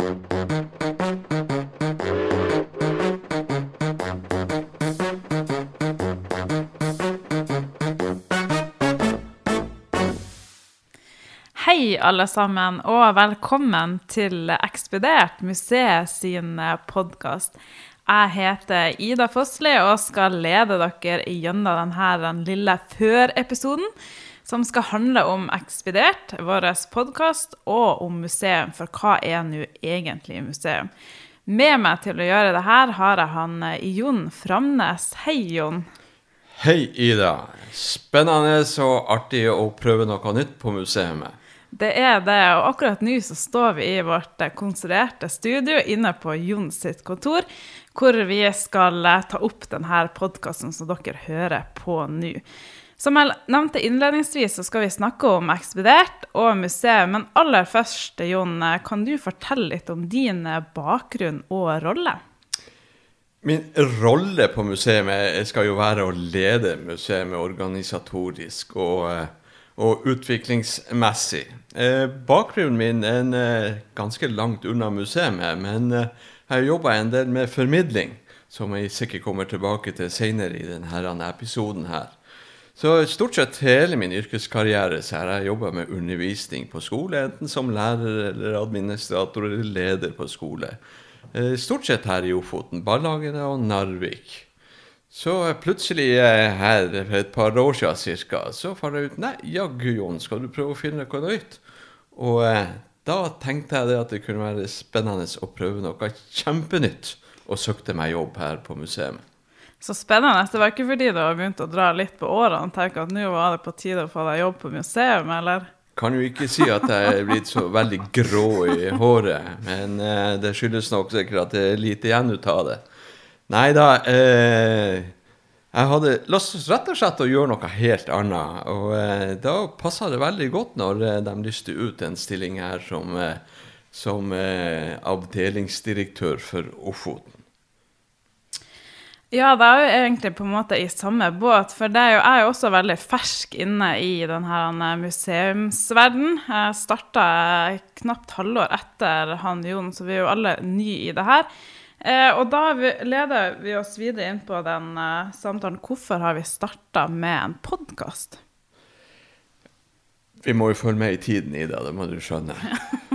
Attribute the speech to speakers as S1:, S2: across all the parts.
S1: Hei, alle sammen, og velkommen til Ekspedert, museet sin podkast. Jeg heter Ida Fossli og skal lede dere gjennom denne lille før-episoden, som skal handle om Ekspedert, vår podkast, og om museum. For hva er nå egentlig museum? Med meg til å gjøre det her har jeg han Jon Framnes. Hei, Jon.
S2: Hei, Ida. Spennende og artig å prøve noe nytt på museet.
S1: Det er det, og akkurat nå så står vi i vårt konstruerte studio inne på Jon sitt kontor, hvor vi skal eh, ta opp denne podkasten som dere hører på nå. Som jeg nevnte innledningsvis, så skal vi snakke om Ekspedert og museet. Men aller først, Jon, eh, kan du fortelle litt om din eh, bakgrunn og rolle?
S2: Min rolle på museet skal jo være å lede museet organisatorisk og og utviklingsmessig. Eh, bakgrunnen min er eh, ganske langt unna museet, men jeg har jobba en del med formidling, som jeg sikkert kommer tilbake til senere i denne episoden her. Så stort sett hele min yrkeskarriere så har jeg jobba med undervisning på skole, enten som lærer eller administrator eller leder på skole. Eh, stort sett her i Ofoten, Ballagene og Narvik. Så plutselig her for et par år siden cirka, så fant jeg ut Nei, jaggu, Jon, skal du prøve å finne noe nytt? Og eh, da tenkte jeg det at det kunne være spennende å prøve noe kjempenytt, og søkte meg jobb her på museet.
S1: Så spennende. Det var ikke fordi du var begynt å dra litt på årene tenke at nå var det på tide å få deg jobb på museum, eller?
S2: Kan jo ikke si at jeg er blitt så veldig grå i håret, men eh, det skyldes nok sikkert at det er lite igjen ut av det. Nei da. Eh, jeg hadde lyst rett og slett å gjøre noe helt annet. Og eh, da passa det veldig godt når eh, de lyste ut en stilling her som, eh, som eh, avdelingsdirektør for Ofoten.
S1: Ja, det er jo egentlig på en måte i samme båt. For det er jo, jeg er jo også veldig fersk inne i denne museumsverdenen. museumsverden. Jeg starta knapt halvår etter han Jon, så vi er jo alle nye i det her. Eh, og da leder vi oss videre inn på den samtalen. Hvorfor har vi starta med en podkast?
S2: Vi må jo følge med i tiden, Ida. Det må du skjønne.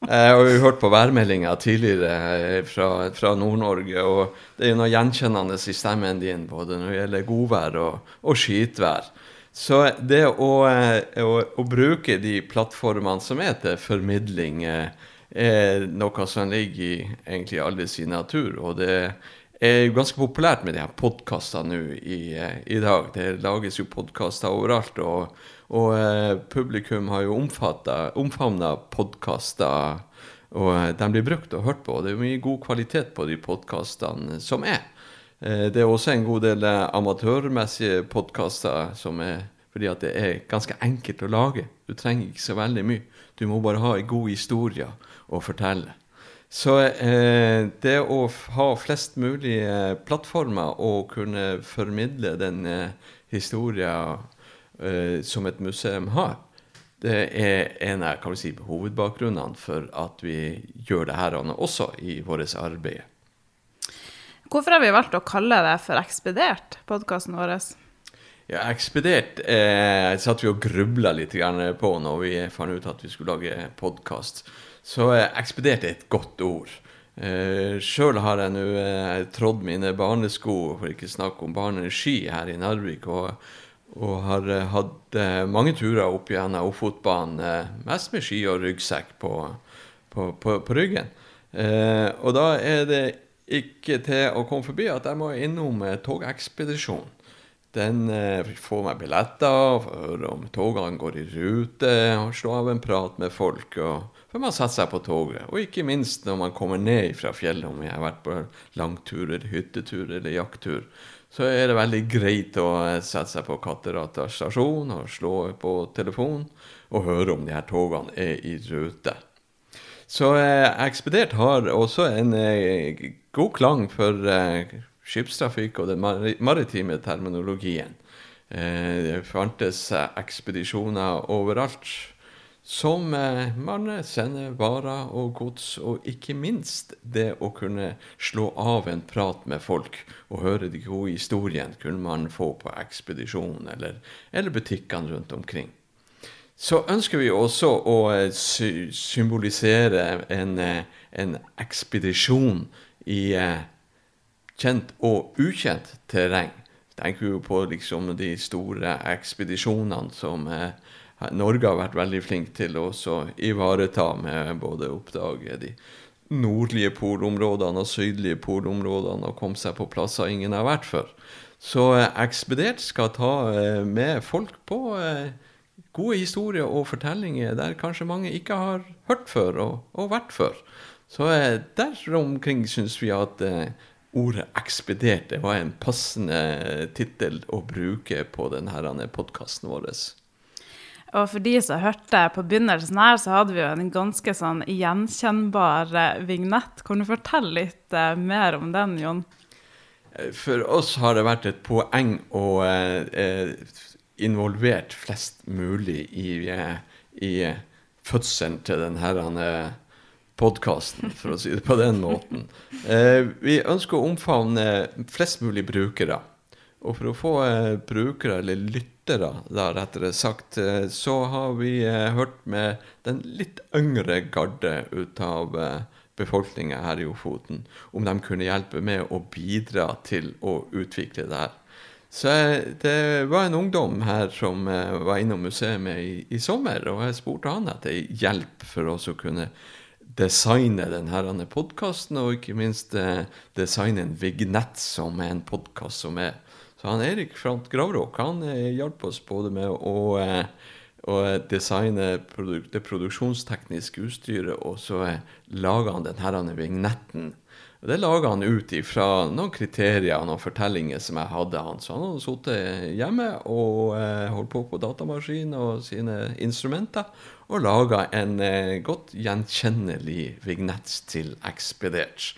S2: Jeg har jo hørt på værmeldinga tidligere eh, fra, fra Nord-Norge, og det er jo noe gjenkjennende i stemmen din både når det gjelder godvær og, og skitvær. Så det å, å, å, bruke de plattformene som er til formidling eh, er noe som ligger i egentlig sin natur. Og det er jo ganske populært med de her podkastene nå i, i, dag. Det lages jo podkaster overalt. Og, og eh, publikum har jo omfavna podkaster, og eh, de blir brukt og hørt på. Og det er mye god kvalitet på de podkastene som er. Eh, det er også en god del amatørmessige podkaster som er fordi at det er ganske enkelt å lage. Du trenger ikke så veldig mye. Du må bare ha en god historie å fortelle. Så eh, det å ha flest mulig eh, plattformer og kunne formidle den eh, historien eh, som et museum har, det er en av kan vi si, hovedbakgrunnene for at vi gjør det her også i vårt arbeid.
S1: Hvorfor har vi valgt å kalle det for Ekspedert, podkasten vår?
S2: Ja, Ekspedert eh, satt vi og grubla litt på når vi fant ut at vi skulle lage podkast. Så eh, ekspedert er et godt ord. Eh, Sjøl har jeg nå eh, trådd mine barnesko, for ikke snakke om barneski, her i Narvik. Og, og har eh, hatt eh, mange turer opp gjennom Ofotbanen, eh, mest med ski og ryggsekk på, på, på, på ryggen. og da er det ikke til å komme forbi at jeg må innom togekspedisjonen. Den eh, får meg billetter, hører om togene går i rute, og slå av en prat med folk. og før man setter seg på toget. Og ikke minst når man kommer ned fra fjellet, om jeg har vært på langtur eller hyttetur eller jakttur, så er det veldig greit å sette seg på Katterata stasjon og slå på telefonen og høre om de her togene er i rute. Så eh, Ekspedert har også en eh, god klang for eh, skipstrafikk og den maritime terminologien. Eh, det fantes ekspedisjoner overalt som eh, man sender varer og gods, og ikke minst det å kunne slå av en prat med folk og høre de gode historiene kunne man få på ekspedisjonen eller, eller butikkene rundt omkring. Så ønsker vi også å eh, sy symbolisere en, eh, en, ekspedisjon i kjent og ukjent terreng. Tenker jo på liksom de store ekspedisjonene som eh, Norge har vært veldig flink til å ivareta med både å oppdage de nordlige polområdene og sydlige polområdene og komme seg på plasser ingen har vært før. Så eh, Ekspedert skal ta eh, med folk på eh, gode historier og fortellinger der kanskje mange ikke har hørt før og, og vært før. Så der omkring syns vi at ordet 'ekspedert' var en passende tittel å bruke på denne podkasten vår.
S1: Og for de som hørte på begynnelsen her, så hadde vi jo en ganske sånn gjenkjennbar eh, vignett. Kan du fortelle litt uh, mer om den, Jon?
S2: Eh, for oss har det vært et poeng å eh, involvere flest mulig i, i fødselen til denne podkasten, for å si det på den måten. vi ønsker å omfavne flest mulig brukere. Og for å få brukere, eller lyttere, lyttere, da, rettere sagt, eh, så har vi eh, hørt med den litt yngre garde ut av eh, befolkninga her i Ofoten, om de kunne hjelpe med å bidra til å utvikle det her. Så det var en ungdom her som var innom museet i, i sommer, og jeg spurte han etter hjelp for oss å kunne designe denne podkasten, og ikke minst designe en vignett som er en podkast som er så han Erik Frant Gravråk han eh, hjalp oss både med å, eh, å designe produ det produksjonstekniske utstyret, og så eh, laga han denne vignetten. Og Det laga han ut ifra noen kriterier og noen fortellinger som jeg hadde. han. Så han hadde sittet hjemme og holdt på på datamaskin og sine instrumenter og laga en godt gjenkjennelig vignett til Expedert.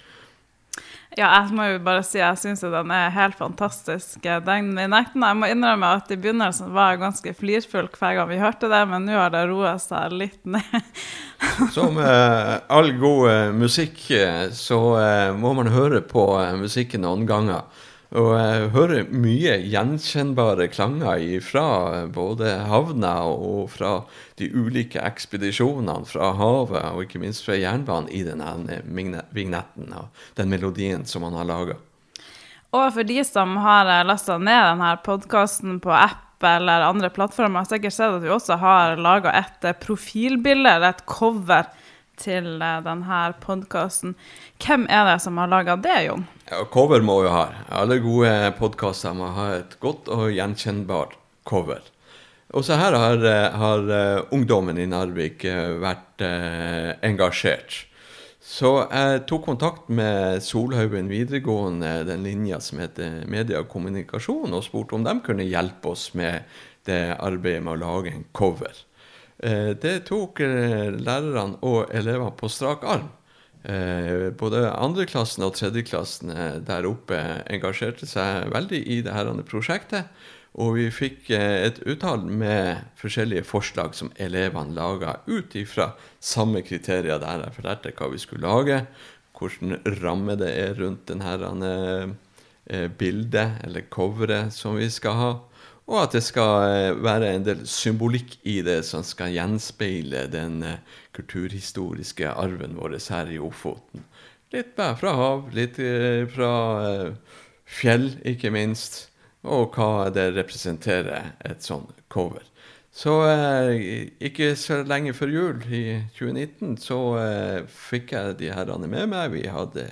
S1: Ja, jeg må jo bare si jeg syns den er helt fantastisk. Den nekten, jeg må innrømme at i begynnelsen var jeg ganske flirfull hver gang vi hørte det, men nå har det roa seg litt ned.
S2: Som eh, all god eh, musikk, eh, så eh, må man høre på eh, musikken noen ganger. Og jeg hører mye gjenkjennbare klanger fra både havna og fra de ulike ekspedisjonene fra havet, og ikke minst fra jernbanen, i denne vignetten og den melodien som han har laga.
S1: Og for de som har lasta ned denne podkasten på app eller andre plattformer, har sikkert sett at vi også har laga et profilbilde, eller et cover, til eh, denne podkasten. Hvem er det som har laga det, Jon?
S2: Ja, cover må vi ha. Alle gode podkaster må ha et godt og gjenkjennbart cover. Også her har, eh, har uh, ungdommen i Narvik vært engasjert. Så jeg tok kontakt med Solhaugen videregående, den linja som heter media og kommunikasjon, og spurte om de kunne hjelpe oss med det arbeidet med å lage en cover. Eh, det tok eh, lærerne og elevene på strak arm. Eh, både andreklassen og tredjeklassen der oppe engasjerte seg veldig i dette prosjektet. Og vi fikk et uttale med forskjellige forslag som elevene laga ut ifra samme kriterier der jeg fortalte hva vi skulle lage, hvordan ramme det er rundt denne bildet eller coveret som vi skal ha. Og at det skal eh, være en del symbolikk i det som skal gjenspeile den eh, kulturhistoriske arven vår her i Ofoten. Litt fra hav, litt eh, fra fjell, ikke minst. Og hva det representerer, et sånt cover. Så ikke så lenge før jul i 2019 så fikk jeg de herrene med meg. Vi hadde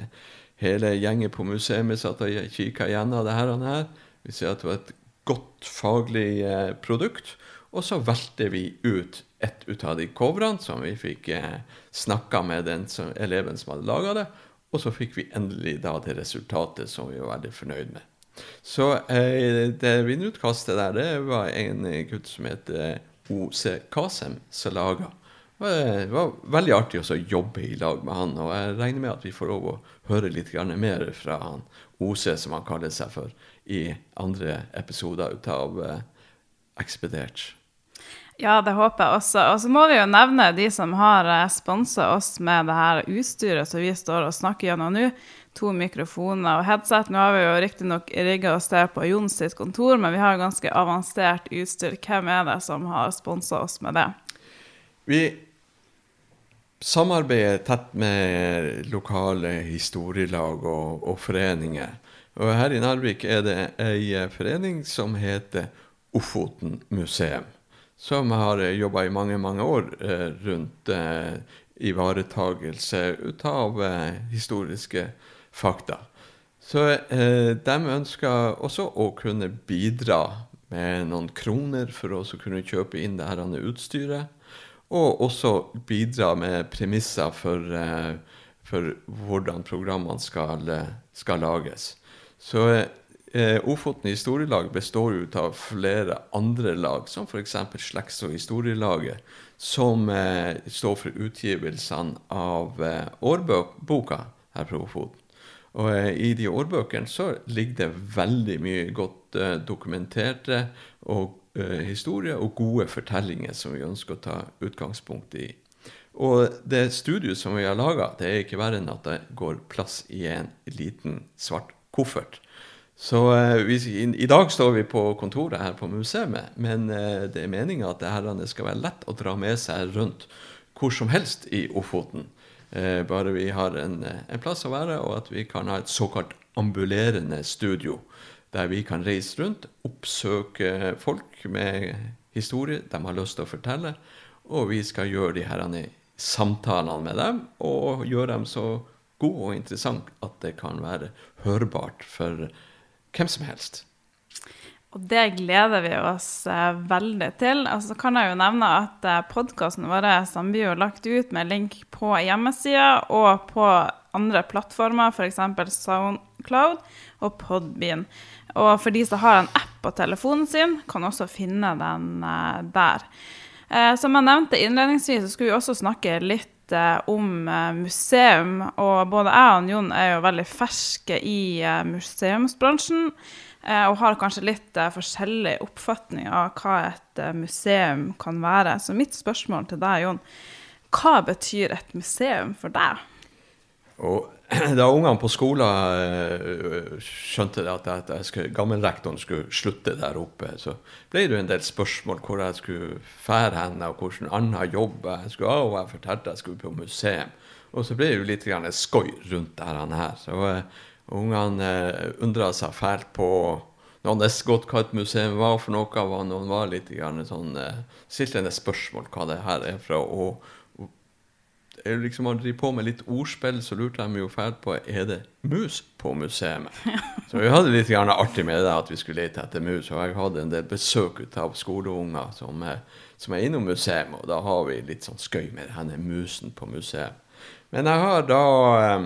S2: hele gjengen på museet satt og kikka gjennom det her. Vi ser at det var et godt faglig eh, produkt. Og så valgte vi ut ett av de coverne som vi fikk eh, snakka med den som, eleven som hadde laga det. Og så fikk vi endelig da det resultatet som vi var veldig fornøyd med. Så eh, det vinnerutkastet der, det var en gutt som het OC Kasem som laga. Det var veldig artig å jobbe i lag med han, og jeg regner med at vi får lov å høre litt mer fra han OC, som han kaller seg for, i andre episoder av uh, Ekspedert.
S1: Ja, det håper jeg også. Og så må vi jo nevne de som har sponsa oss med det her utstyret som vi står og snakker gjennom nå. To mikrofoner og headset. Nå har vi jo riktignok rigga oss der på Jons sitt kontor, men vi har ganske avansert utstyr. Hvem er det som har sponsa oss med det?
S2: Vi samarbeider tett med lokale historielag og, og foreninger. Og her i Narvik er det ei forening som heter Ofoten museum som har jobba i mange, mange år eh, rundt eh, ivaretagelse av eh, historiske fakta. Så eh, de ønsker også å kunne bidra med noen kroner for å kunne kjøpe inn det her utstyret. Og også bidra med premisser for, eh, for hvordan programmene skal, skal lages. Så Eh, Ofoten historielag består ut av flere andre lag, som f.eks. Slekts- og historielaget, som eh, står for utgivelsene av eh, årboka her på Ofoten. Og eh, i de årbøkene så ligger det veldig mye godt eh, dokumenterte og, eh, historier og gode fortellinger som vi ønsker å ta utgangspunkt i. Og det studioet som vi har laga, det er ikke verre enn at det går plass i en liten svart koffert. Så eh, vi, i, i, dag står vi på kontoret her på museet, men eh, det er meninga at det skal være lett å dra med seg rundt hvor som helst i Ofoten. Bare vi har en, en, plass å være, og at vi kan ha et såkalt ambulerende studio. Der vi kan reise rundt, oppsøke folk med historie de har lyst til å fortelle. Og vi skal gjøre de her samtalene med dem, og gjøre dem så gode og interessante at det kan være hørbart for hvem som helst.
S1: Og det gleder vi oss eh, veldig til. Altså kan jeg jo nevne at eh, podkasten vår blir jo lagt ut med link på hjemmesida og på andre plattformer, f.eks. Soundcloud og Podbean. Og for de som har en app på telefonen sin, kan også finne den eh, der. Eh, som jeg nevnte innledningsvis, så skulle vi også snakke litt eh, om museum. Og både jeg og Jon er jo veldig ferske i museumsbransjen. Og har kanskje litt forskjellig oppfatning av hva et museum kan være. Så mitt spørsmål til deg, Jon, hva betyr et museum for deg?
S2: Og da ungene på skolen uh, skjønte at, at skulle, gammelrektoren skulle slutte der oppe, så ble det en del spørsmål hvor jeg skulle fære henne, og hvilken annen jobb jeg skulle ha. Og jeg fortalte jeg skulle på museum. Og så ble det jo litt skøy rundt dette her. Så uh, ungene uh, undra seg fælt på når han visste godt hva et museum var for noe, og noen var litt sånn, uh, stilte spørsmål hva det her er fra. og liksom driver på med litt ordspill, så lurte de jo fælt på er det mus på museet. Så vi hadde litt artig med det at vi skulle lete etter mus. Og jeg hadde en del besøk av skoleunger som, som, er innom museet, og da har vi litt sånn skøy med denne musen på museet. Men jeg har da eh,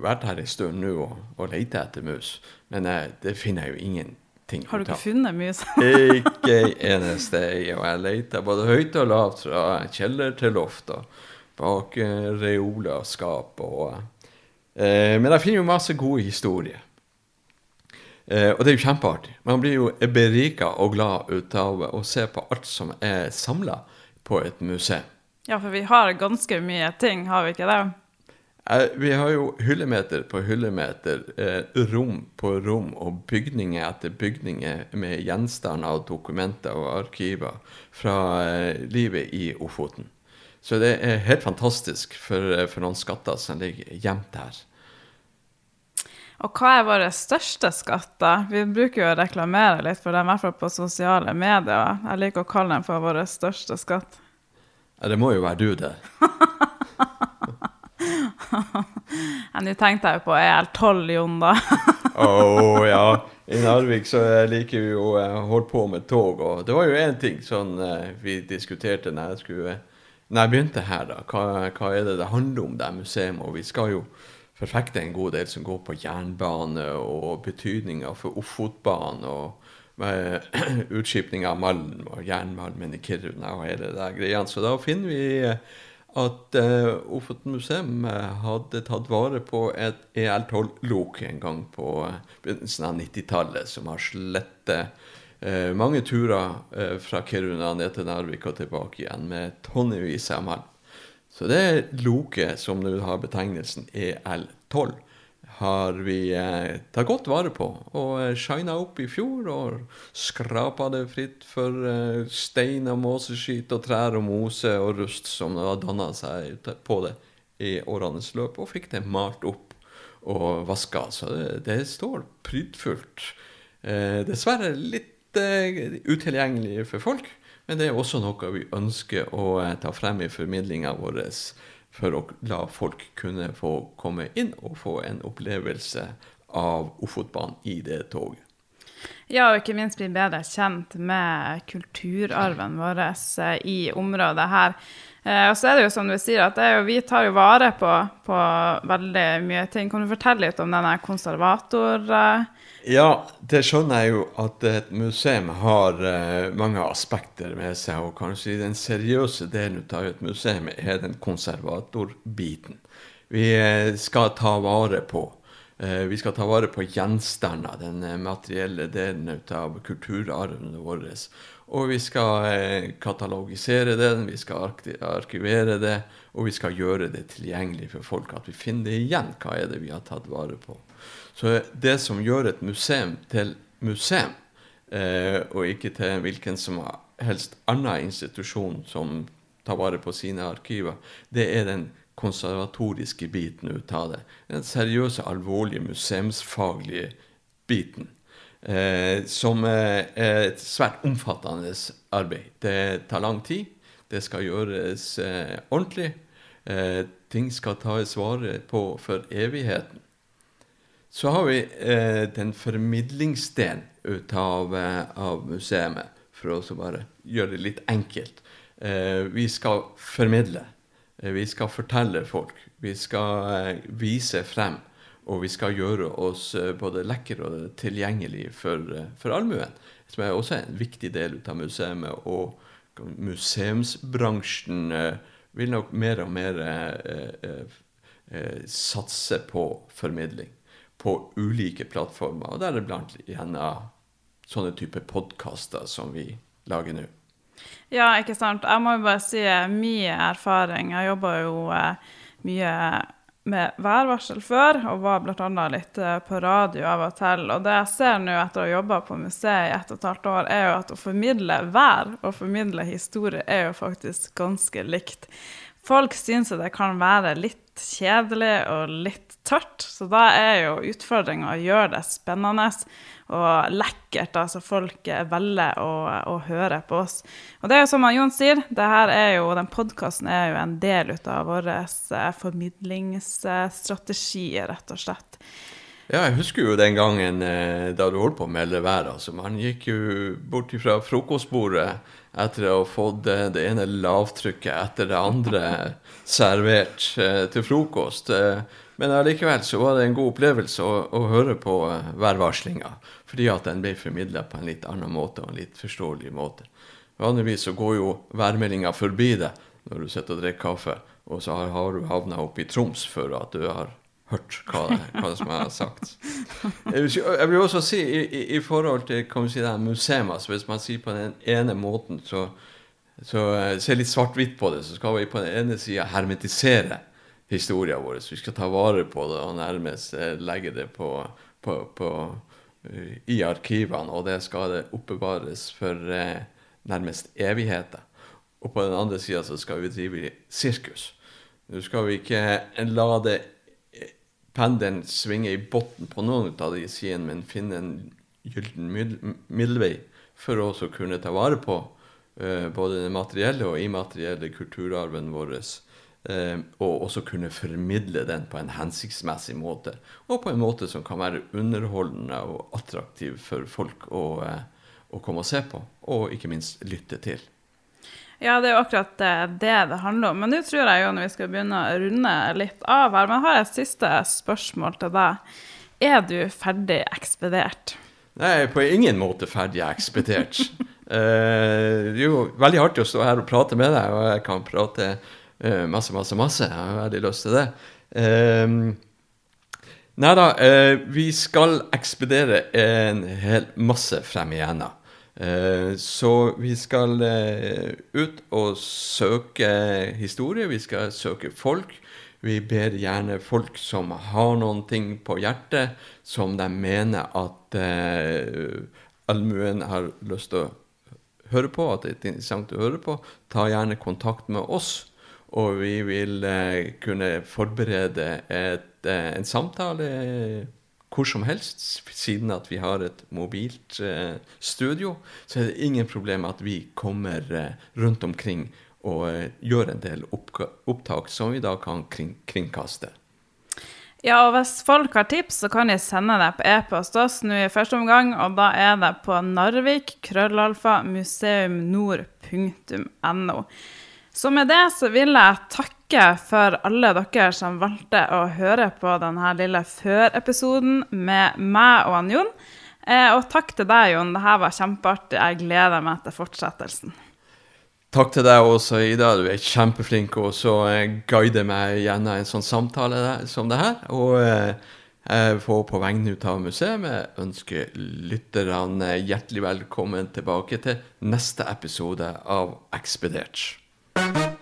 S2: vært her en stund nå og, og leita etter mus, men eh, det finner jeg jo ingenting
S1: Har du ikke funnet mus?
S2: ikke eneste ei. Og jeg leter både høyt og lavt, fra kjeller til loft. og bak eh, reoler og skap. Og, eh, men jeg finner jo masse gode historier. Eh, og det er jo kjempeartig. Man blir jo berika og glad ut av å se på alt som er samla på et museum.
S1: Ja, for vi har ganske mye ting, har vi ikke det?
S2: Eh, vi har jo hyllemeter på hyllemeter, eh, rom på rom og bygninger etter bygninger med gjenstander og dokumenter og arkiver fra eh, livet i Ofoten. Så det er helt fantastisk for, for noen skatter som ligger gjemt her.
S1: Og hva er våre største skatter? Vi bruker jo å reklamere litt for dem, i hvert fall på sosiale medier. Jeg liker å kalle dem for våre største skatt.
S2: Ja, det må jo være du, det.
S1: Nå tenkte jeg jo på EL12, Jon, da.
S2: Å oh, ja. I Narvik så liker vi jo å holde på med tog, og det var jo én ting sånn eh, vi diskuterte når jeg skulle når jeg begynte her, da, hva, hva, er det det handler om, det museet? Og vi skal jo forfekte en god del som går på jernbane og betydninga for Ofotbanen og med utskipning av malm og jernmalmen i Kiruna og hele det greiene. Så da finner vi at uh, Ofoten museum hadde tatt vare på et EL12-lok en gang på begynnelsen av 90-tallet, som har slettet Eh, mange turer eh, fra Kiruna ned til Narvik og tilbake igjen med tonnevis av malm. Så det loket som nå har betegnelsen EL12, har vi eh, tatt godt vare på og eh, shina opp i fjor og skrapa det fritt for eh, stein og måseskitt og trær og mose og rust som har danna seg på det i årenes løp, og fikk det malt opp og vaska. Så det, det står prydfullt. Eh, dessverre litt eh, utilgjengelig for folk. Men det er også noe vi ønsker å eh, ta frem i formidlinga vår for å la folk kunne få komme inn og få en opplevelse av Ofotbanen i det toget.
S1: Ja, og ikke minst bli bedre kjent med kulturarven vår eh, i området her. Eh, og så er det jo som du sier, at jo, vi tar jo vare på, på, veldig mye ting. Kan du fortelle litt om denne konservator...
S2: Ja, det skjønner jeg jo at et museum har mange aspekter med seg. Og kanskje den seriøse delen av et museum er den konservatorbiten. Vi skal ta vare på. Uh, vi skal ta vare på gjenstander, den materielle delen av kulturarven vår. Og vi skal katalogisere den, vi skal arkivere det, og vi skal gjøre det tilgjengelig for folk. At vi finner igjen. Hva er det vi har tatt vare på? Så det som gjør et museum til museum, eh, og ikke til hvilken som helst annen institusjon som tar vare på sine arkiver, det er den konservatoriske biten ut av det. Den seriøse, alvorlige, museumsfaglige biten. Eh, som er et svært omfattende arbeid. Det tar lang tid. Det skal gjøres eh, ordentlig. Eh, ting skal tas vare på for evigheten. Så har vi eh, den formidlingsdelen ut av, eh, av museet, for å bare gjøre det litt enkelt. Eh, vi skal formidle. Eh, vi skal fortelle folk. Vi skal eh, vise frem. Og vi skal gjøre oss eh, både lekre og tilgjengelige for, for allmuen. Som er også en viktig del av museet. Og museumsbransjen vil nok mer og mer satse på formidling på ulike plattformer, og deriblant gjennom sånne typer podkaster som vi lager nå.
S1: Ja, ikke sant. Jeg må jo bare si min erfaring. Jeg jobba jo eh, mye med værvarsel før, og var bl.a. litt eh, på radio av og til. Og det jeg ser nå etter å ha jobba på museet i ett og et halvt år, er jo at å formidle vær og formidle historie er jo faktisk ganske likt. Folk syns det kan være litt kjedelig og litt tørt. Så da er jo utfordringa å gjøre det spennende og lekkert, altså folk velger å, å, høre på oss. Og det er jo som Jon sier, jo, den podkasten er jo en del av vår eh, formidlingsstrategi, rett og slett.
S2: Ja, jeg husker jo den gangen eh, da du holdt på å melde vær. Altså, man gikk jo bort fra frokostbordet etter å ha fått det ene lavtrykket etter det andre servert eh, til frokost. Eh, men allikevel så var det en god opplevelse å, å høre på eh, værvarslinga, fordi at den ble formidla på en litt annen måte og en litt forståelig måte. Vanligvis så går jo værmeldinga forbi deg når du sitter og drikker kaffe, og så har du havna oppe i Troms for at du har hørt hva, hva som er sagt. Jeg vil også si i, i, i forhold til kan si, det altså Hvis man sier på den ene måten, så, så uh, ser litt svart-hvitt på det, så skal vi på den ene sida hermetisere historien vår. Vi skal ta vare på det og nærmest uh, legge det på, på, på uh, i arkivene, og det skal det oppbevares for nærmest evigheter. Og på den andre sida så skal vi drive sirkus. Nå skal vi ikke la det pendelen svinge i bunnen på noen av de sidene, men finne en gyllen middelvei for å kunne ta vare på uh, både den materielle og immaterielle kulturarven vår. Uh, og også kunne formidle den på en hensiktsmessig måte. Og på en måte som kan være underholdende og attraktiv for folk å, uh, å komme og se på, og ikke minst lytte til.
S1: Ja, det er jo akkurat det det handler om. Men nå tror jeg jo når vi skal begynne å runde litt av her, men jeg har et siste spørsmål til deg. Er du ferdig ekspedert?
S2: Nei, på ingen måte ferdig ekspedert. eh, det er jo veldig artig å stå her og prate med deg, og jeg kan prate masse, masse, masse. Jeg har veldig lyst til det. Uh, Nei da, vi skal ekspedere en hel masse frem igjennom. Eh, så vi skal eh, ut og søke historie, vi skal søke folk. Vi ber gjerne folk som har noen ting på hjertet, som de mener at eh, allmuen har lyst til å høre på, at det er interessant å høre på, ta gjerne kontakt med oss. Og vi vil eh, kunne forberede et, eh, en samtale hvor som helst, siden at vi har et mobilt eh, studio. Så er det ingen problem at vi kommer rundt omkring og gjør en del opptak som vi da kan kring kringkaste.
S1: Ja, og hvis folk har tips, så kan de sende det på e-post oss nå i første omgang, og da er det på narvik, krøllalfa, museumnord.no. Så med det så vil jeg takke for alle dere som valgte å høre på denne lille før-episoden med meg og han Jon. Eh, og takk til deg, Jon. Dette var kjempeartig. Jeg gleder meg til fortsettelsen.
S2: Takk til deg også, Ida. Du er kjempeflink og så eh, guider meg gjennom en sånn samtale som det her. Og eh, jeg får på vegne av museet ønske lytterne hjertelig velkommen tilbake til neste episode av Ekspedert. Thank you.